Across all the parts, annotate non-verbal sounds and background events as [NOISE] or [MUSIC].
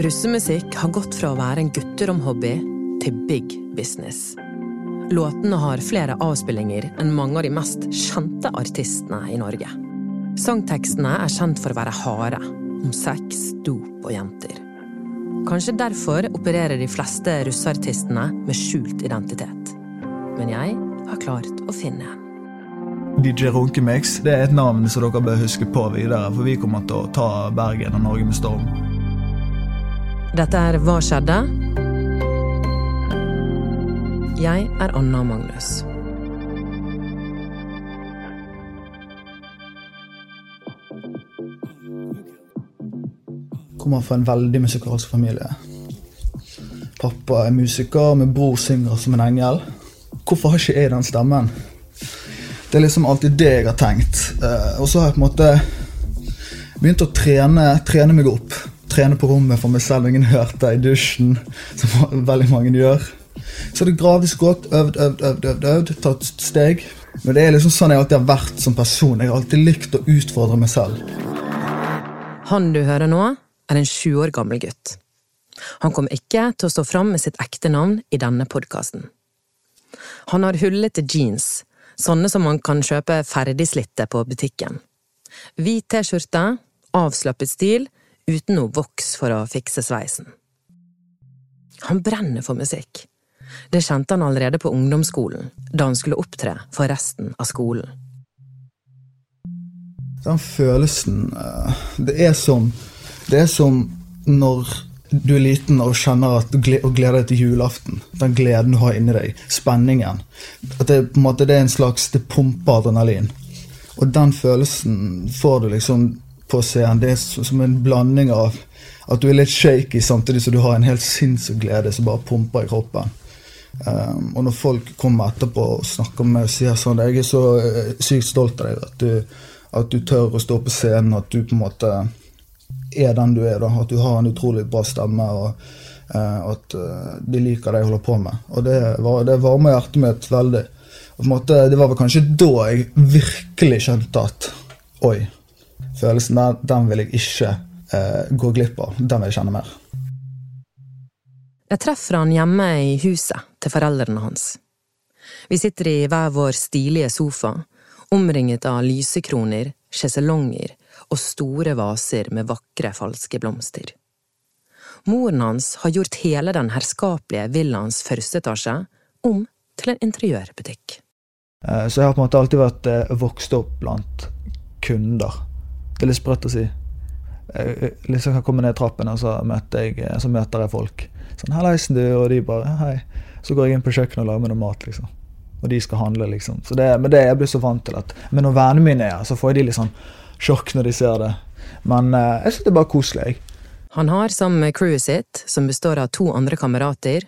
Russemusikk har gått fra å være en gutteromhobby til big business. Låtene har flere avspillinger enn mange av de mest kjente artistene i Norge. Sangtekstene er kjent for å være harde, om sex, dop og jenter. Kanskje derfor opererer de fleste russeartistene med skjult identitet. Men jeg har klart å finne en. DJ Runkemix det er et navn som dere bør huske på videre, for vi kommer til å ta Bergen og Norge med storm. Dette er Hva skjedde? Jeg er Anna Magnus. Kommer fra en veldig musikalsk familie. Pappa er musiker, min bror synger som en engel. Hvorfor har ikke jeg den stemmen? Det er liksom alltid det jeg har tenkt. Eh, og så har jeg på en måte begynt å trene, trene meg opp. Trene på rommet for meg selv, ingen hørte i dusjen, som [LAUGHS] veldig mange gjør. Så det gradvis gått, øvd, øvd, øvd, øvd, øvd, tatt steg. Men det er liksom sånn jeg alltid har vært som person. Jeg har alltid likt å utfordre meg selv. Han du hører nå, er en sju år gammel gutt. Han kom ikke til å stå fram med sitt ekte navn i denne podkasten. Han har hullete jeans, sånne som man kan kjøpe ferdigslitte på butikken. Hvit T-skjorte, avslappet stil, uten noe voks for å fikse sveisen. Han brenner for musikk. Det kjente han allerede på ungdomsskolen, da han skulle opptre for resten av skolen. Den følelsen eh, Det er som, det er som når du er liten og kjenner at du gleder deg til julaften. Den gleden du har inni deg. Spenningen. At det, på en måte, det er en slags Det pumper adrenalin. Og den følelsen får du liksom på scenen. Det er som en blanding av at du er litt shaky samtidig som du har en helt sinnssyk glede som bare pumper i kroppen. Um, og når folk kommer etterpå og snakker med meg og sier sånn Jeg er så uh, sykt stolt av deg at du, at du, tør å stå på scenen, at du på en måte er den du er. da, At du har en utrolig bra stemme, og uh, at uh, de liker det jeg holder på med. Og det, var, det varmer hjertet mitt veldig. Og på en måte, Det var vel kanskje da jeg virkelig skjønte at oi, følelsen der, den vil jeg ikke gå glipp av. Den vil jeg kjenne mer. Jeg treffer han hjemme i huset til foreldrene hans. Vi sitter i hver vår stilige sofa, omringet av lysekroner, sjeselonger og store vaser med vakre, falske blomster. Moren hans har gjort hele den herskapelige villaens første etasje om til en interiørbutikk. Eh, så jeg har på en måte alltid vært eh, vokst opp blant kunder. Det er litt sprøtt å si. Jeg eh, liksom kan komme ned trappen, og så møter jeg, så møter jeg folk. Sånn 'Hallaisen, du', og de bare 'hei'. Så går jeg inn på kjøkkenet og lager meg noe mat, liksom. Og de skal handle, liksom. Så det, men det jeg blir så vant til at Men når vennene mine er her, så får de litt sånn sjokk når de ser det. Men eh, jeg syns det er bare koselig, jeg. Han har sammen med crewet sitt, som består av to andre kamerater,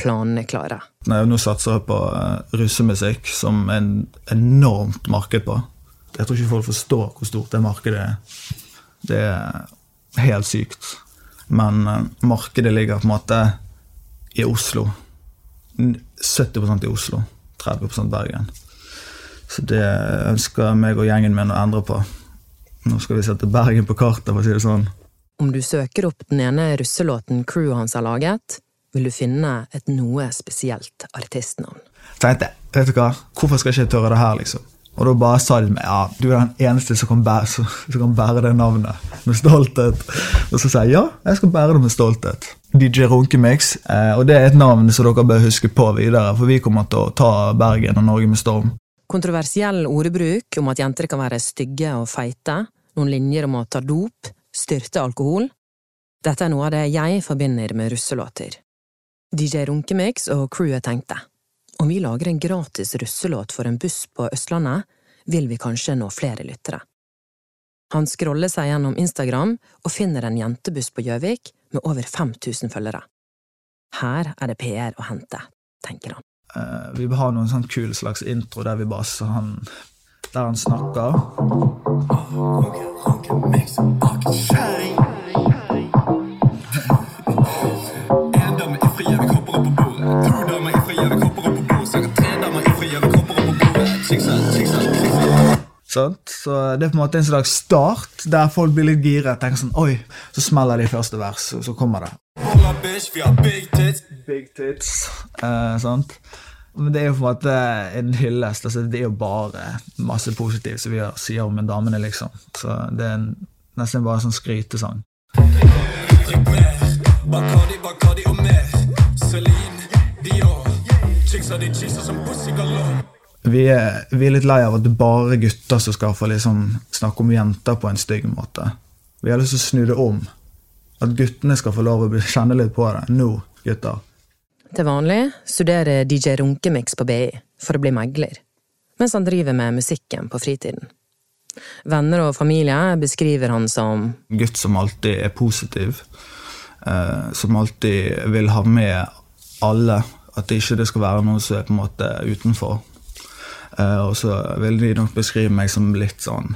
planene klare. Nei, nå satser jeg på uh, russemusikk, som en enormt marked på. Jeg tror ikke folk forstår hvor stort det markedet er. Det er helt sykt. Men uh, markedet ligger på en måte i Oslo. 70% i Oslo, 30% Bergen. Så det ønsker meg og gjengen min å endre på. Nå skal vi sette Bergen på kartet, for å si det sånn. Om du søker opp den ene russelåten crewet hans har laget, vil du finne et noe spesielt artistnavn. Tenkte, vet du hva, hvorfor skal jeg ikke tørre det her, liksom? Og da bare sa de til meg ja, du er den eneste som kan, bære, som, som kan bære det navnet med stolthet. Og så sa jeg ja, jeg skal bære det med stolthet. DJ Runkemix. Eh, og det er et navn som dere bør huske på videre, for vi kommer til å ta Bergen og Norge med storm. Kontroversiell ordbruk om at jenter kan være stygge og feite, noen linjer om å ta dop, styrte alkohol. Dette er noe av det jeg forbinder med russelåter. DJ Runkemix og crewet tenkte om vi lager en gratis russelåt for en buss på Østlandet, vil vi kanskje nå flere lyttere. Han scroller seg gjennom Instagram og finner en jentebuss på Gjøvik med over 5000 følgere. Her er det PR å hente, tenker han. Uh, vi har noen sånn kul slags intro der vi bare han, Der han snakker. Oh, okay, Sant? Så det er på en måte en slags start, der folk blir litt giret. tenker sånn, oi, Så smeller de i første vers, og så kommer det. Big tits. Big tits. Eh, sant? Men det er jo på en måte en hyllest. Altså, det er jo bare masse positivt som vi sier om en damene, liksom. Så det er en, nesten bare en sånn skrytesang. Bacardi, Bacardi og mer. Celine, Dior. Chicks er de chicks som pussy galore. Vi er, vi er, litt lei av at det bare er gutter som skal få liksom snakke om jenter på en stygg måte. Vi har lyst til å snu det om. At guttene skal få lov å kjenne litt på det. Nå, gutter. Til vanlig studerer DJ Runkemix på BI for å bli megler, mens han driver med musikken på fritiden. Venner og familie beskriver han som Gutt som alltid er positiv. Eh, som alltid vil ha med alle. At det ikke skal være noen som er på en måte utenfor. Eh, og så vil de nok beskrive meg som litt sånn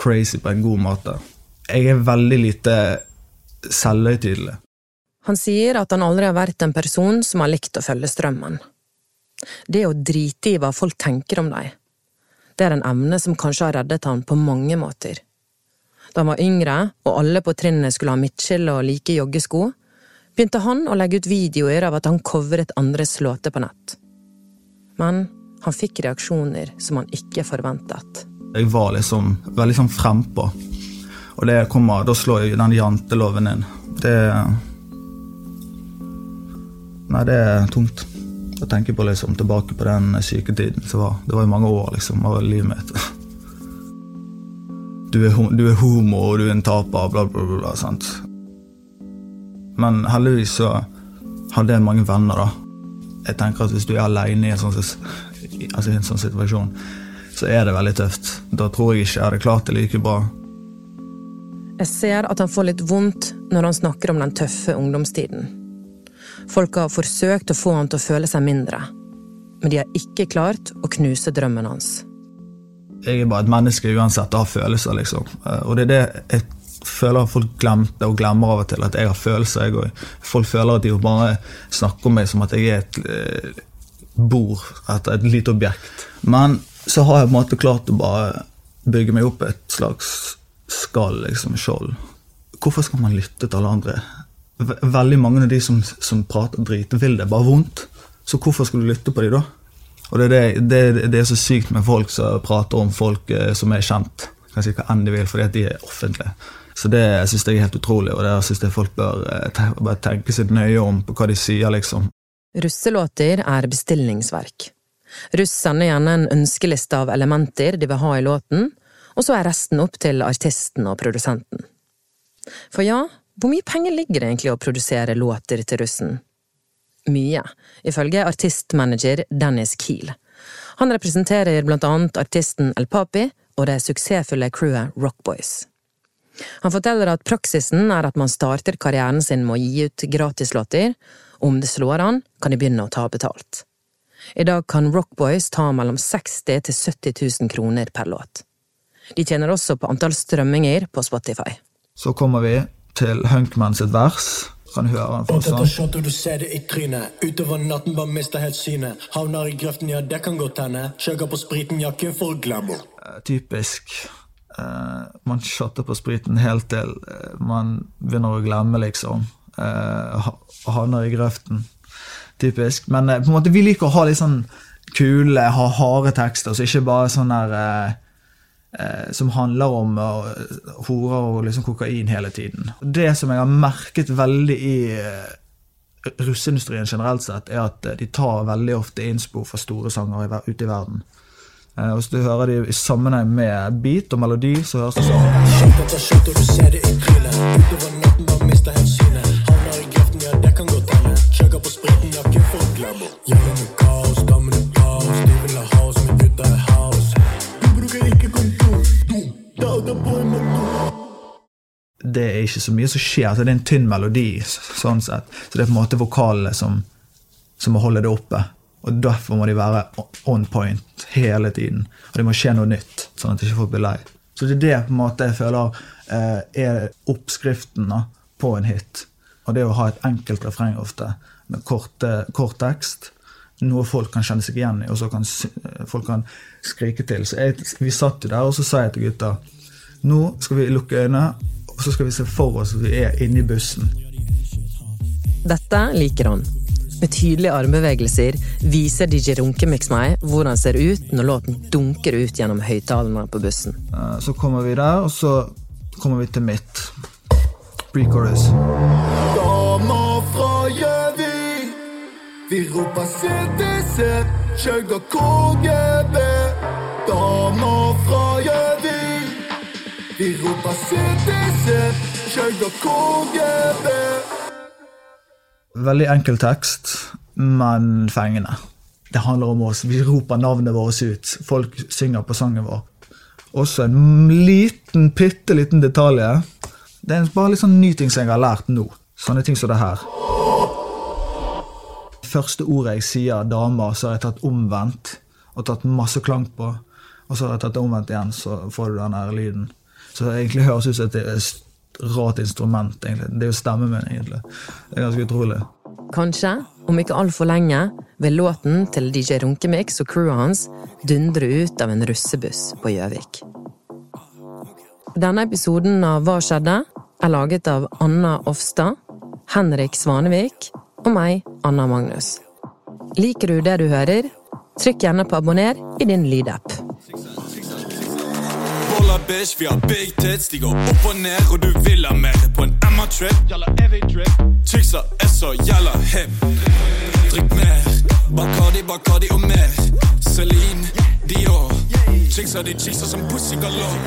crazy på en god måte. Jeg er veldig lite selvhøytidelig. Han sier at han aldri har vært en person som har likt å følge strømmen. Det å drite i hva folk tenker om deg, det er en evne som kanskje har reddet han på mange måter. Da han var yngre, og alle på trinnet skulle ha midtskille og like joggesko, begynte han å legge ut videoer av at han covret andres låter på nett. Men han fikk reaksjoner som han ikke forventet. Jeg var liksom veldig sånn frempå, og det kommer, da slår jeg den janteloven inn. Det Nei, det er tungt. å tenke på liksom, tilbake på den syketiden som var. Det var jo mange år liksom, av livet mitt. Du er, du er homo, og du er en taper, bla, bla, bla. bla sant? Men heldigvis så hadde jeg mange venner, da. Jeg tenker at Hvis du er alene i en sånn, altså i en sånn situasjon, så er det veldig tøft. Da tror jeg ikke jeg hadde klart det like bra. Jeg ser at han får litt vondt når han snakker om den tøffe ungdomstiden. Folk har forsøkt å få han til å føle seg mindre, men de har ikke klart å knuse drømmen hans. Jeg er bare et menneske uansett og har følelser, liksom. Eh, og det er det jeg føler folk glemte og glemmer av og til, at jeg har følelser. jeg òg. Folk føler at de bare snakker om meg som at jeg er et bord etter et lite objekt. Men så har jeg på en måte klart å bare bygge meg opp et slags skall, liksom, skjold. Hvorfor skal man lytte til alle andre? Veldig mange av de som, som prater drit, vil det bare vondt. Så hvorfor skal du lytte på de da? Og det er, det, det, det er så sykt med folk som prater om folk eh, som er kjent. Kan si hva enn de vil, fordi at de er offentlige. Så det syns jeg er helt utrolig, og det syns jeg folk bør eh, bare tenke seg nøye om på hva de sier, liksom. Russelåter er bestillingsverk. Russ sender gjerne en ønskeliste av elementer de vil ha i låten, og så er resten opp til artisten og produsenten. For ja, hvor mye penger ligger det egentlig å produsere låter til russen? Mye, ifølge artistmanager Dennis Kiel. Han representerer blant annet artisten El Papi og det suksessfulle crewet Rockboys. Han forteller at praksisen er at man starter karrieren sin med å gi ut gratislåter, om det slår an, kan de begynne å ta betalt. I dag kan Rockboys ta mellom 60 til 70 000 kroner per låt. De tjener også på antall strømminger på Spotify. Så kommer vi til Hunkman sitt vers. Kan du høre han for sånn. du ser det i trynet. Utover natten bare mister helt synet. Havner i grøften, ja, det kan godt hende. Kjøker på spriten, ja, kun for glamour. Uh, typisk. Uh, man shotter på spriten helt til uh, man begynner å glemme, liksom. Uh, havner i grøften. Typisk. Men på en måte, vi liker å ha litt sånn kule, ha harde tekster, så ikke bare sånn der eh, som handler om horer og liksom kokain hele tiden. Det som jeg har merket veldig i russeindustrien generelt sett, er at de tar veldig ofte innspor fra store sanger ute i verden. Uh, hvis du hører de i sammenheng med beat og melodi, så høres det sånn. Det er ikke så mye som skjer. Altså, det er en tynn melodi. sånn sett. Så det er på en måte vokalene som, som må holde det oppe. Og Derfor må de være on point hele tiden. Og det må skje noe nytt, sånn at ikke folk blir lei. Så det er det på en måte jeg føler eh, er oppskriften på en hit. Og det å ha et enkelt refreng ofte, med kort, kort tekst, noe folk kan kjenne seg igjen i, og så kan folk kan skrike til. Så jeg, Vi satt jo der, og så sa jeg til gutta nå skal vi lukke øynene, og så skal vi se for oss at vi er inne i bussen. Dette liker han. Med tydelige armbevegelser viser DJ Runkemix meg hvordan ser ut når låten dunker ut gjennom høyttalerne på bussen. Eh, så kommer vi der, og så kommer vi til mitt. Pre-chorus. Vi roper CTC, kjøgger KGB. Damer fra Gjøvik, vi roper CTC, kjøgger KGB. Veldig enkel tekst, men fengende. Det handler om oss. Vi roper navnet vårt ut. Folk synger på sangen vår. Også en liten, bitte liten detalj. Det er bare litt sånn ny ting som jeg har lært nå. Sånne ting som det her. Første ordet jeg sier 'dama', så har jeg tatt omvendt og tatt masse klang på. Og så har jeg tatt det omvendt igjen, så får du den her lyden. Så det egentlig høres ut som et rart instrument. egentlig. Det er jo stemmen min, egentlig. Det er ganske utrolig. Kanskje, om ikke altfor lenge, vil låten til DJ Runkemix og crewet hans dundre ut av en russebuss på Gjøvik. Denne episoden av Hva skjedde? er laget av Anna Offstad, Henrik Svanevik og meg, Anna Magnus. Liker du det du hører? Trykk gjerne på abonner i din lydapp bitch, vi har big tits. De går opp og ned, og du vil ha mer. På en Emma-trip. Chicksa er så jalla hip. Drikk mer. Bacardi, Bacardi og mer. Celine, Dior. Chicksa, de chicksa som pussy galore.